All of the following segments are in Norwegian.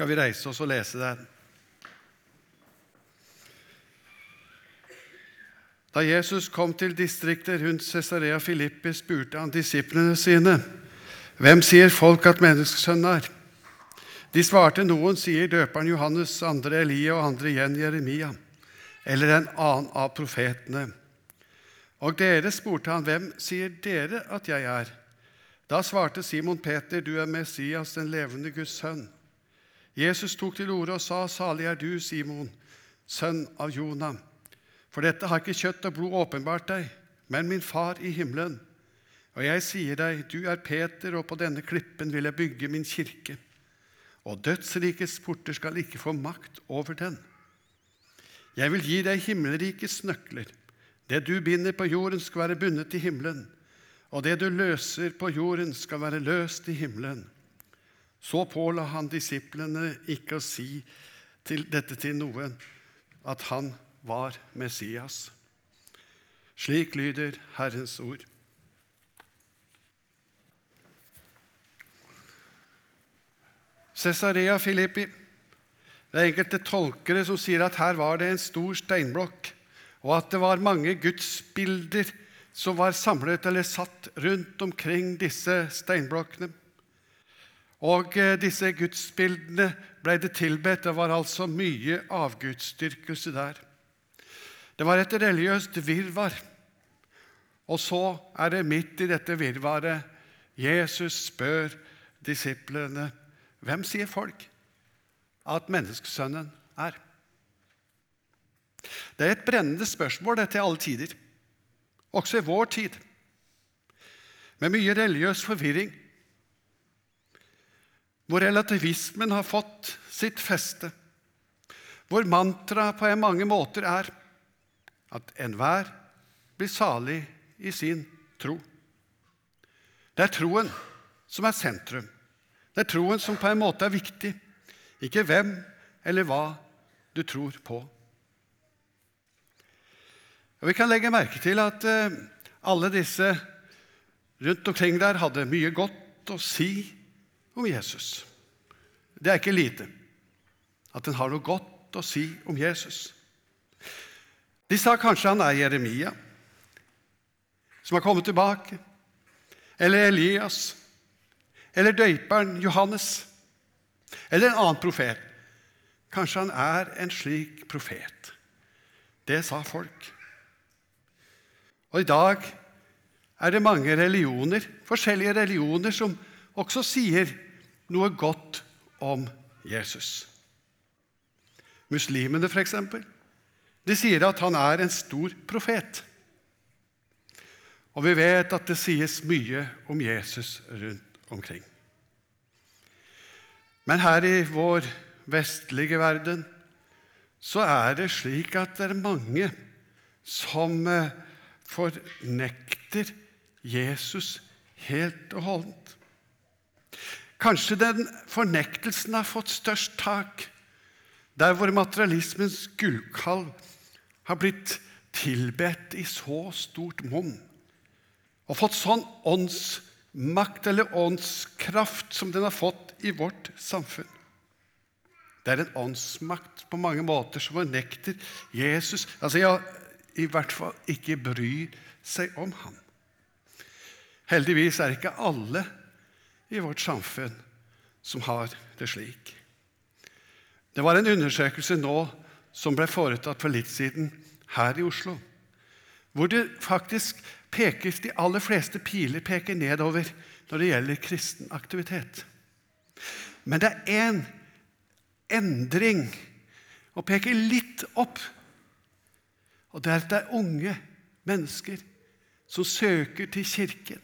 skal vi reise oss og lese den. Da Jesus kom til distriktet rundt Cesarea Filippi, spurte han disiplene sine, 'Hvem sier folk at menneskesønnen er?' De svarte, 'Noen sier døperen Johannes, andre Elia og andre igjen Jeremia.' Eller en annen av profetene. Og dere spurte han, 'Hvem sier dere at jeg er?' Da svarte Simon Peter, 'Du er Messias, den levende Guds sønn.' Jesus tok til orde og sa, 'Salig er du, Simon, sønn av Jonah.' For dette har ikke kjøtt og blod åpenbart deg, men min far i himmelen. Og jeg sier deg, du er Peter, og på denne klippen vil jeg bygge min kirke. Og dødsrikets porter skal ikke få makt over den. Jeg vil gi deg himmelrikets nøkler. Det du binder på jorden, skal være bundet i himmelen, og det du løser på jorden, skal være løst i himmelen. Så påla han disiplene ikke å si til dette til noen, at han var Messias. Slik lyder Herrens ord. Cesarea Filippi. Det er enkelte tolkere som sier at her var det en stor steinblokk, og at det var mange gudsbilder som var samlet eller satt rundt omkring disse steinblokkene. Og eh, disse gudsbildene ble det tilbedt. Det var altså mye avgudsdyrkelse der. Det var et religiøst virvar. Og så er det midt i dette virvaret Jesus spør disiplene hvem sier folk at menneskesønnen er. Det er et brennende spørsmål i alle tider, også i vår tid, med mye religiøs forvirring, hvor relativismen har fått sitt feste, hvor mantraet på mange måter er at enhver blir salig i sin tro. Det er troen som er sentrum. Det er troen som på en måte er viktig, ikke hvem eller hva du tror på. Og Vi kan legge merke til at eh, alle disse rundt omkring der hadde mye godt å si om Jesus. Det er ikke lite at en har noe godt å si om Jesus. De sa kanskje han er Jeremia, som har kommet tilbake, eller Elias, eller døyperen Johannes, eller en annen profet. Kanskje han er en slik profet. Det sa folk. Og i dag er det mange religioner, forskjellige religioner som også sier noe godt om Jesus. Muslimene, eksempel, de sier at han er en stor profet. Og vi vet at det sies mye om Jesus rundt omkring. Men her i vår vestlige verden så er det slik at det er mange som eh, fornekter Jesus helt og holdent. Kanskje den fornektelsen har fått størst tak der hvor materialismens gullkalv har blitt tilbedt i så stort monn og fått sånn åndsmakt eller åndskraft som den har fått i vårt samfunn. Det er en åndsmakt på mange måter som fornekter Jesus. Altså, ja, I hvert fall ikke bryr seg om ham. Heldigvis er ikke alle i vårt samfunn som har det slik. Det var en undersøkelse nå som ble foretatt for litt siden her i Oslo, hvor det faktisk pekes, de aller fleste piler peker nedover når det gjelder kristen aktivitet. Men det er én endring og peker litt opp. Og det er at det er unge mennesker som søker til Kirken,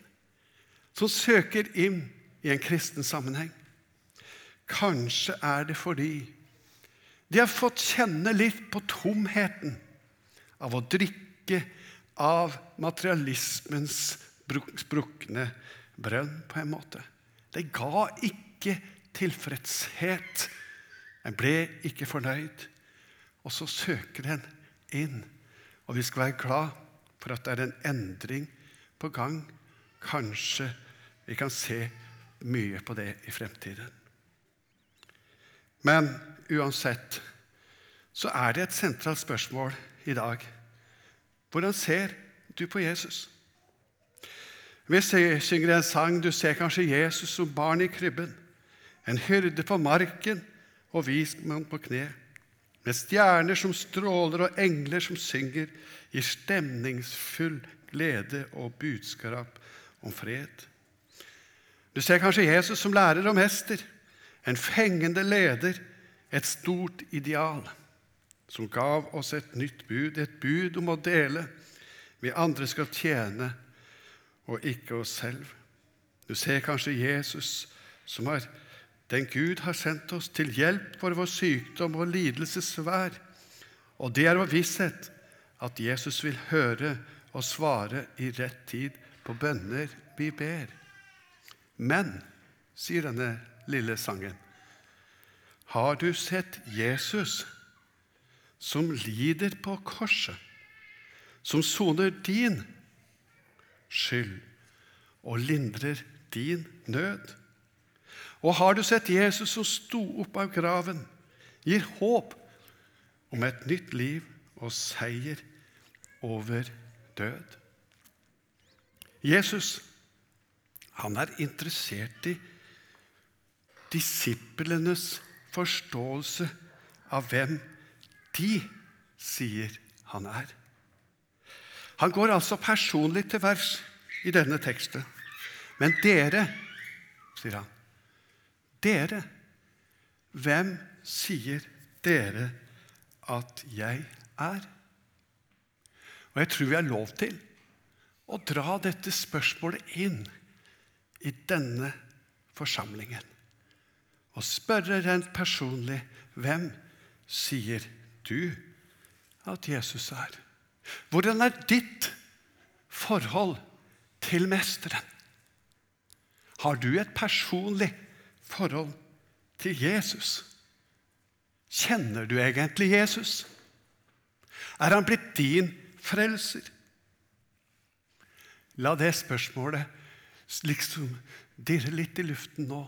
som søker inn i en kristen sammenheng. Kanskje er det fordi de har fått kjenne litt på tomheten av å drikke av materialismens sprukne brønn, på en måte. Det ga ikke tilfredshet. En ble ikke fornøyd. Og så søker en inn. Og vi skal være glad for at det er en endring på gang. Kanskje vi kan se mye på det i fremtiden. Men uansett så er det et sentralt spørsmål i dag. Hvordan ser du på Jesus? Vi synger en sang du ser kanskje Jesus som barn i krybben, en hyrde på marken og vismann på kne, med stjerner som stråler og engler som synger, i stemningsfull glede og budskap om fred. Du ser kanskje Jesus som lærer og mester, en fengende leder, et stort ideal, som gav oss et nytt bud, et bud om å dele. Vi andre skal tjene, og ikke oss selv. Du ser kanskje Jesus som har den Gud har sendt oss til hjelp for vår sykdom og lidelsesvær. Og det er vår visshet at Jesus vil høre og svare i rett tid på bønner vi ber. Men, sier denne lille sangen, har du sett Jesus som lider på korset, som soner din skyld og lindrer din nød? Og har du sett Jesus som sto opp av graven, gir håp om et nytt liv og seier over død? Jesus han er interessert i disiplenes forståelse av hvem de sier han er. Han går altså personlig til vers i denne teksten. Men dere, sier han, dere, hvem sier dere at jeg er? Og jeg tror vi har lov til å dra dette spørsmålet inn i denne forsamlingen. Og spørre rent personlig hvem sier du at Jesus er? Hvordan er ditt forhold til Mesteren? Har du et personlig forhold til Jesus? Kjenner du egentlig Jesus? Er han blitt din frelser? La det spørsmålet liksom dirre litt i luften nå.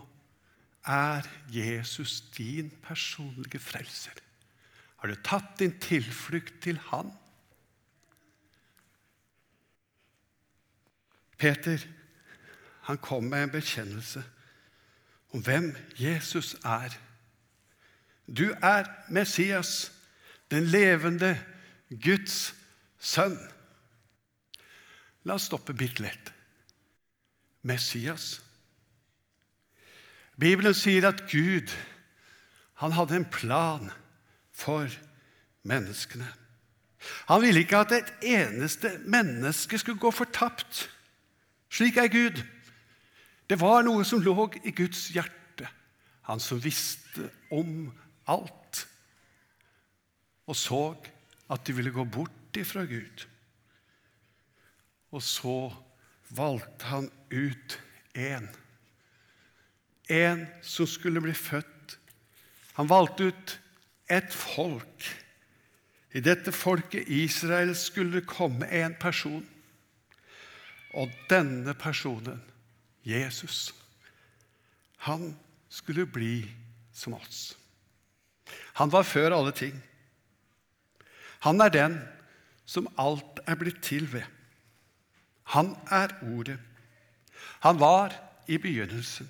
Er Jesus din personlige frelser? Har du tatt din tilflukt til Han? Peter han kom med en bekjennelse om hvem Jesus er. Du er Messias, den levende Guds sønn. La oss stoppe bitte litt. Messias. Bibelen sier at Gud han hadde en plan for menneskene. Han ville ikke at et eneste menneske skulle gå fortapt. Slik er Gud. Det var noe som lå i Guds hjerte, han som visste om alt, og så at de ville gå bort ifra Gud. Og så valgte han ut én. En som skulle bli født. Han valgte ut et folk. I dette folket Israel skulle det komme en person. Og denne personen Jesus, han skulle bli som oss. Han var før alle ting. Han er den som alt er blitt til ved. Han er Ordet. Han var i begynnelsen.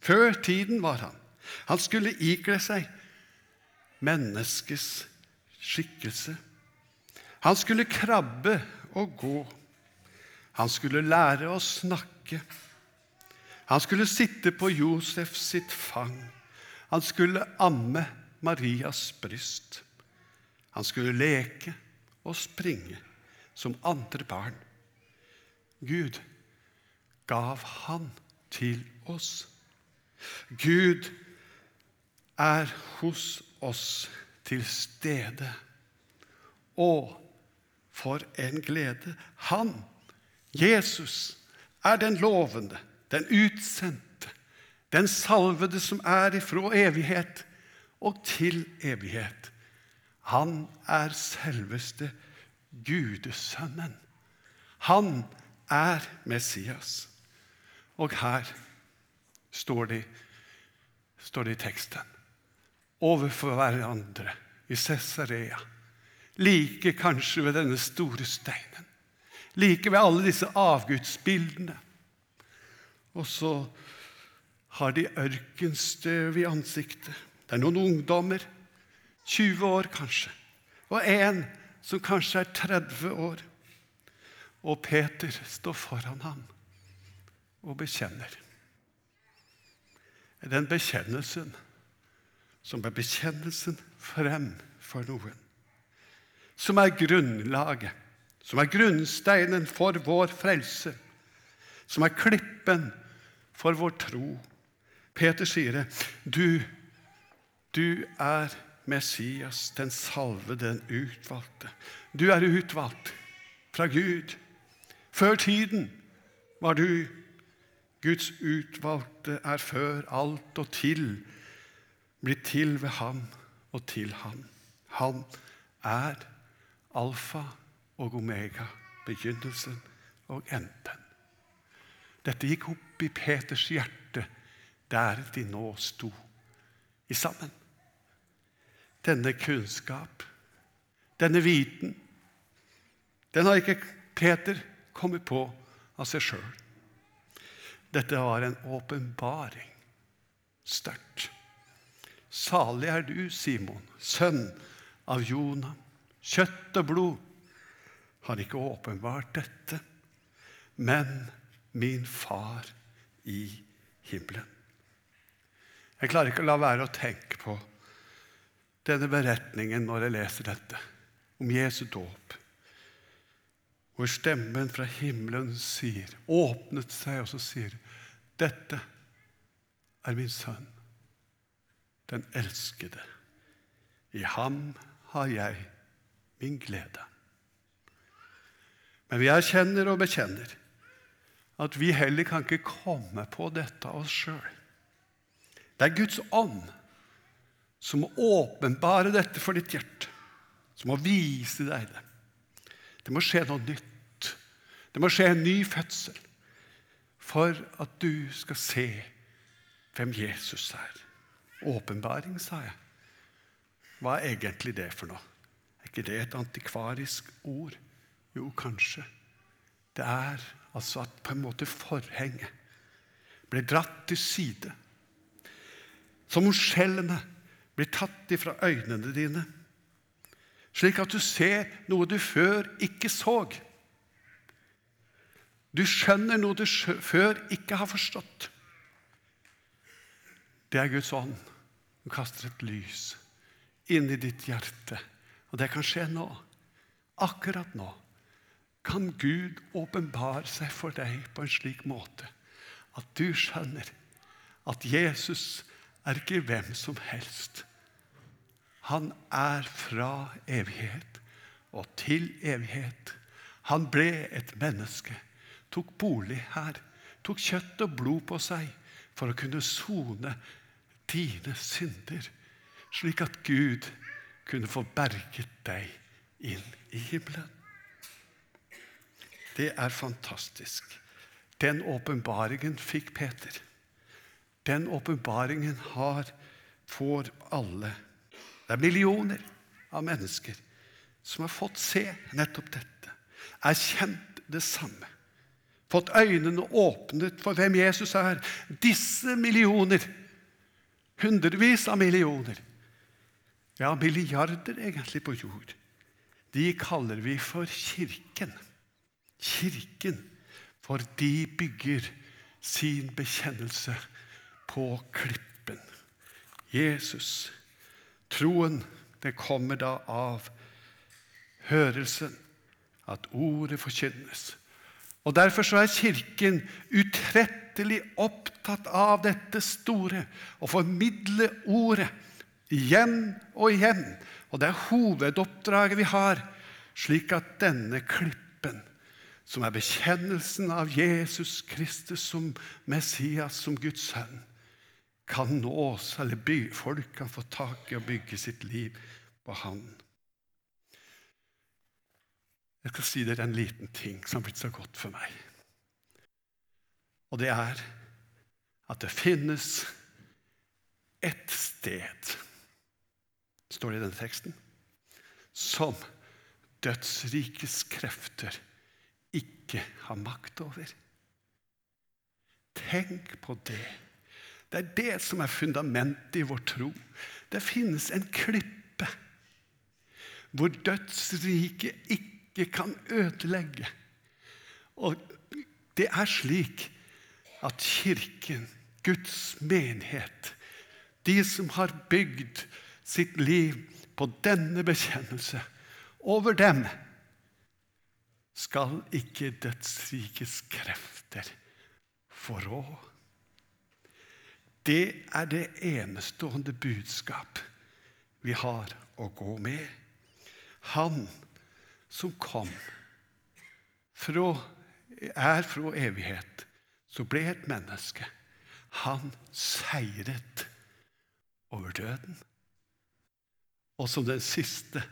Før tiden var han. Han skulle ikle seg menneskets skikkelse. Han skulle krabbe og gå. Han skulle lære å snakke. Han skulle sitte på Josef sitt fang. Han skulle amme Marias bryst. Han skulle leke og springe som andre barn. Gud gav han til oss. Gud er hos oss til stede. Og for en glede! Han, Jesus, er den lovende den utsendte, den salvede som er ifra evighet og til evighet. Han er selveste Gudesønnen. Han er Messias. Og her står det, står de i teksten overfor hverandre i Cesarea. Like kanskje ved denne store steinen. Like ved alle disse avgudsbildene. Og så har de ørkenstøv i ansiktet. Det er noen ungdommer, 20 år kanskje, og en som kanskje er 30 år. Og Peter står foran ham og bekjenner. Den bekjennelsen som er bekjennelsen frem for noen. Som er grunnlaget, som er grunnsteinen for vår frelse. Som er klippen for vår tro. Peter sier det. Du, du er Messias, den salve, den utvalgte. Du er utvalgt fra Gud. Før tiden var du Guds utvalgte, er før alt og til blitt til ved ham og til ham. Han er alfa og omega, begynnelsen og enden. Dette gikk opp i Peters hjerte der de nå sto i sammen. Denne kunnskap, denne viten, den har ikke Peter kommet på av seg sjøl. Dette var en åpenbaring. Sterkt. Salig er du, Simon, sønn av Jonah. Kjøtt og blod har ikke åpenbart dette, men min far i himmelen. Jeg klarer ikke å la være å tenke på denne beretningen når jeg leser dette, om Jesu dåp. Hvor stemmen fra himmelen sier, åpnet seg, og så sier Dette er min sønn den elskede. I ham har jeg min glede. Men vi erkjenner og bekjenner at vi heller kan ikke komme på dette av oss sjøl. Det er Guds ånd som må åpenbare dette for ditt hjerte, som må vise deg det. Det må skje noe nytt. Det må skje en ny fødsel for at du skal se hvem Jesus er. Åpenbaring, sa jeg. Hva er egentlig det for noe? Er ikke det et antikvarisk ord? Jo, kanskje. Det er altså at på en måte forhenget ble dratt til side. Som om skjellene blir tatt ifra øynene dine. Slik at du ser noe du før ikke så. Du skjønner noe du før ikke har forstått. Det er Guds ånd Hun kaster et lys inn i ditt hjerte. Og det kan skje nå. Akkurat nå kan Gud åpenbare seg for deg på en slik måte at du skjønner at Jesus er ikke hvem som helst. Han er fra evighet og til evighet. Han ble et menneske, tok bolig her, tok kjøtt og blod på seg for å kunne sone dine synder, slik at Gud kunne få berget deg inn i himmelen. Det er fantastisk. Den åpenbaringen fikk Peter. Den åpenbaringen har, får alle. Det er millioner av mennesker som har fått se nettopp dette, erkjent det samme. Fått øynene åpnet for hvem Jesus er. Disse millioner Hundrevis av millioner. Ja, milliarder egentlig på jord. De kaller vi for Kirken. Kirken, for de bygger sin bekjennelse på klippen. Jesus. Troen, det kommer da av hørelsen, at ordet forkynnes. Og Derfor så er Kirken utrettelig opptatt av dette store, å formidle ordet igjen og igjen. Og det er hovedoppdraget vi har, slik at denne klippen, som er bekjennelsen av Jesus Kristus som Messias, som Guds sønn, kan nås, eller folk kan få tak i å bygge sitt liv på Han. Jeg skal si dere en liten ting som har blitt så godt for meg. Og det er at det finnes et sted står det i denne teksten, som dødsrikes krefter ikke har makt over. Tenk på det. Det er det som er fundamentet i vår tro. Det finnes en klippe hvor dødsriket ikke kan ødelegge. Og det er slik at Kirken, Guds menighet, de som har bygd sitt liv på denne bekjennelse, over dem skal ikke dødsrikets krefter få rå. Det er det enestående budskap vi har å gå med. Han som kom, fra, er fra evighet, så ble et menneske. Han seiret over døden. Og som den siste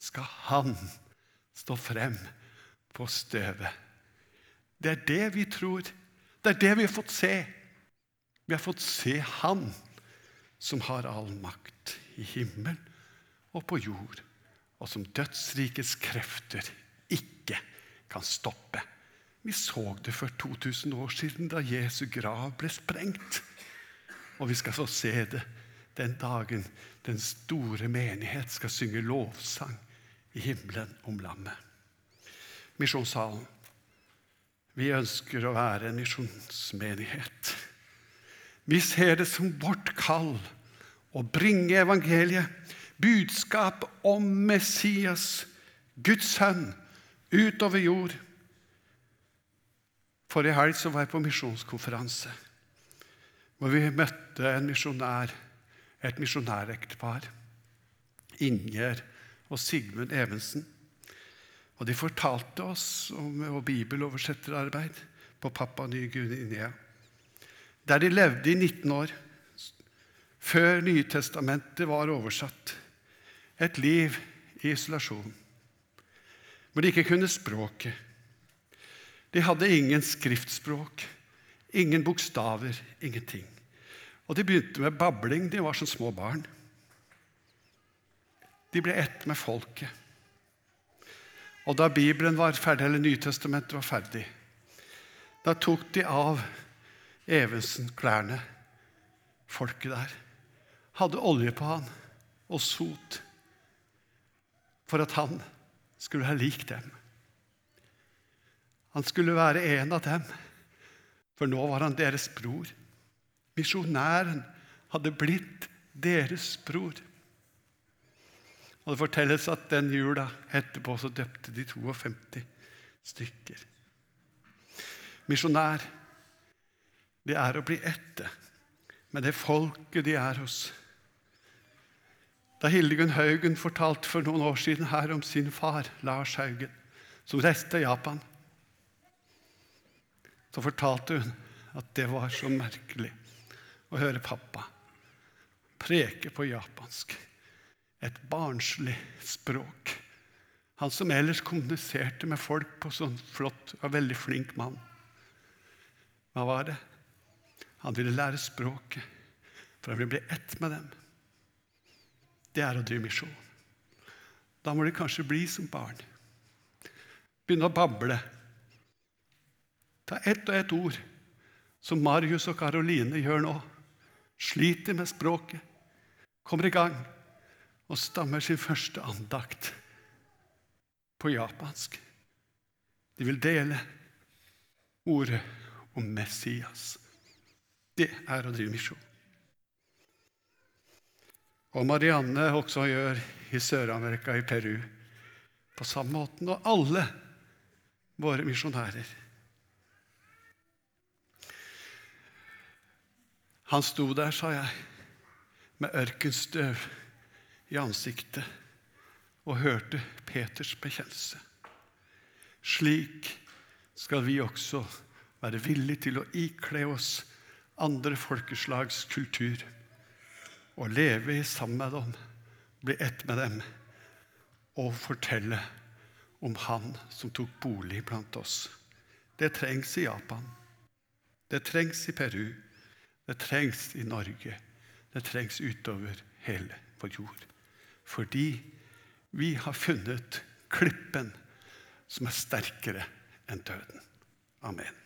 skal han stå frem på støvet. Det er det vi tror. Det er det vi har fått se. Vi har fått se Han som har all makt i himmel og på jord, og som dødsrikets krefter ikke kan stoppe. Vi så det for 2000 år siden, da Jesu grav ble sprengt. Og vi skal så se det den dagen den store menighet skal synge lovsang i himmelen om lammet. Misjonssalen. Vi ønsker å være en misjonsmenighet. Vi ser det som vårt kall å bringe evangeliet, budskap om Messias, Guds sønn, utover jord. Forrige helg så var jeg på misjonskonferanse, hvor vi møtte en misjonær, et misjonærektepar. Ingjerd og Sigmund Evensen. Og De fortalte oss om bibeloversetterarbeid på Papua Ny-Guinea, der de levde i 19 år, før Nytestamentet var oversatt. Et liv i isolasjon, hvor de ikke kunne språket. De hadde ingen skriftspråk, ingen bokstaver, ingenting. Og de begynte med babling. De var som små barn. De ble ett med folket. Og da Bibelen var ferdig, eller Nytestamentet var ferdig, da tok de av Evensen klærne, folket der. Hadde olje på han og sot for at han skulle være lik dem. Han skulle være en av dem, for nå var han deres bror. Misjonæren hadde blitt deres bror. Og Det fortelles at den jula etterpå så døpte de 52 stykker. Misjonær, det er å bli ett med det folket de er hos. Da Hildegunn Haugen fortalte for noen år siden her om sin far, Lars Haugen, som reiste Japan, så fortalte hun at det var så merkelig å høre pappa preke på japansk et barnslig språk. Han som ellers kommuniserte med folk på sånn flott og veldig flink mann. Hva var det? Han ville lære språket, for han ville bli ett med dem. Det er å drive misjon. Da må de kanskje bli som barn. Begynne å bable. Ta ett og ett ord, som Marius og Karoline gjør nå. Sliter med språket. Kommer i gang og stammer sin første andakt på japansk. De vil dele ordet om Messias. Det er å drive misjon. Og Marianne også gjør i Sør-Amerika, i Peru, på samme måten. Og alle våre misjonærer. Han sto der, sa jeg, med ørkenstøv i ansiktet og hørte Peters bekjennelse. Slik skal vi også være villige til å ikle oss andre folkeslags kultur og leve sammen med dem, bli ett med dem og fortelle om Han som tok bolig blant oss. Det trengs i Japan. Det trengs i Peru. Det trengs i Norge. Det trengs utover hele vår jord fordi vi har funnet klippen som er sterkere enn døden. Amen.